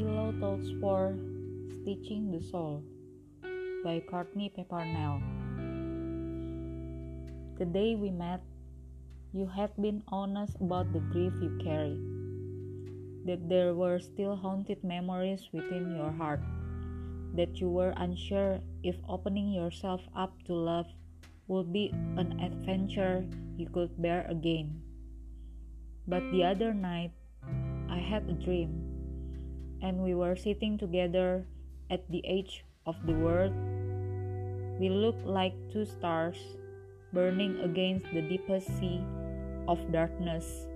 4 Stitching the Soul by Courtney Peppernell. The day we met, you had been honest about the grief you carried, that there were still haunted memories within your heart, that you were unsure if opening yourself up to love would be an adventure you could bear again. But the other night, I had a dream and we were sitting together at the edge of the world. We looked like two stars burning against the deepest sea of darkness,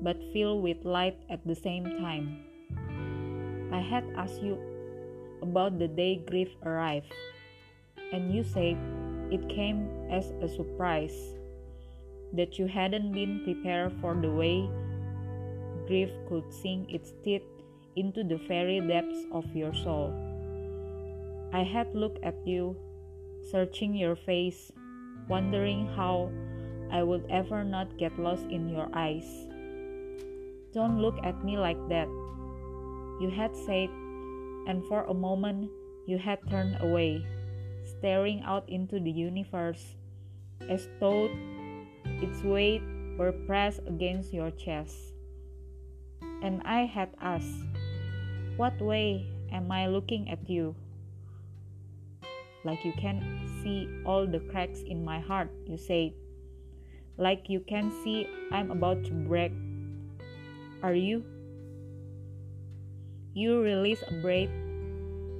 but filled with light at the same time. I had asked you about the day grief arrived, and you said it came as a surprise, that you hadn't been prepared for the way grief could sink its teeth into the very depths of your soul. I had looked at you, searching your face, wondering how I would ever not get lost in your eyes. Don't look at me like that, you had said, and for a moment you had turned away, staring out into the universe as though its weight were pressed against your chest. And I had asked, what way am I looking at you? Like you can see all the cracks in my heart, you said. Like you can see I'm about to break. Are you? You release a breath,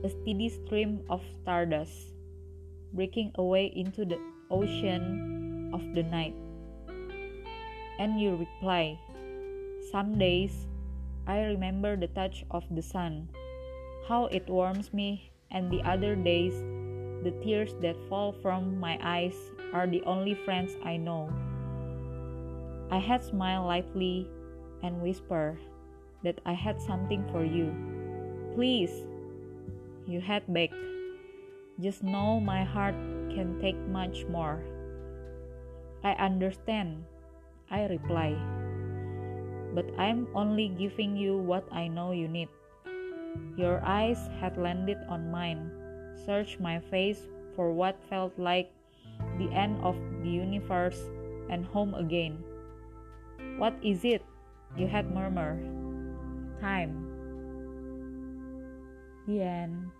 a steady stream of stardust, breaking away into the ocean of the night. And you reply, Some days I remember the touch of the sun, how it warms me, and the other days, the tears that fall from my eyes are the only friends I know. I had smiled lightly and whispered that I had something for you. Please, you had begged. Just know my heart can take much more. I understand, I reply but I'm only giving you what I know you need. Your eyes had landed on mine, searched my face for what felt like the end of the universe and home again. What is it? You had murmured. Time. The end.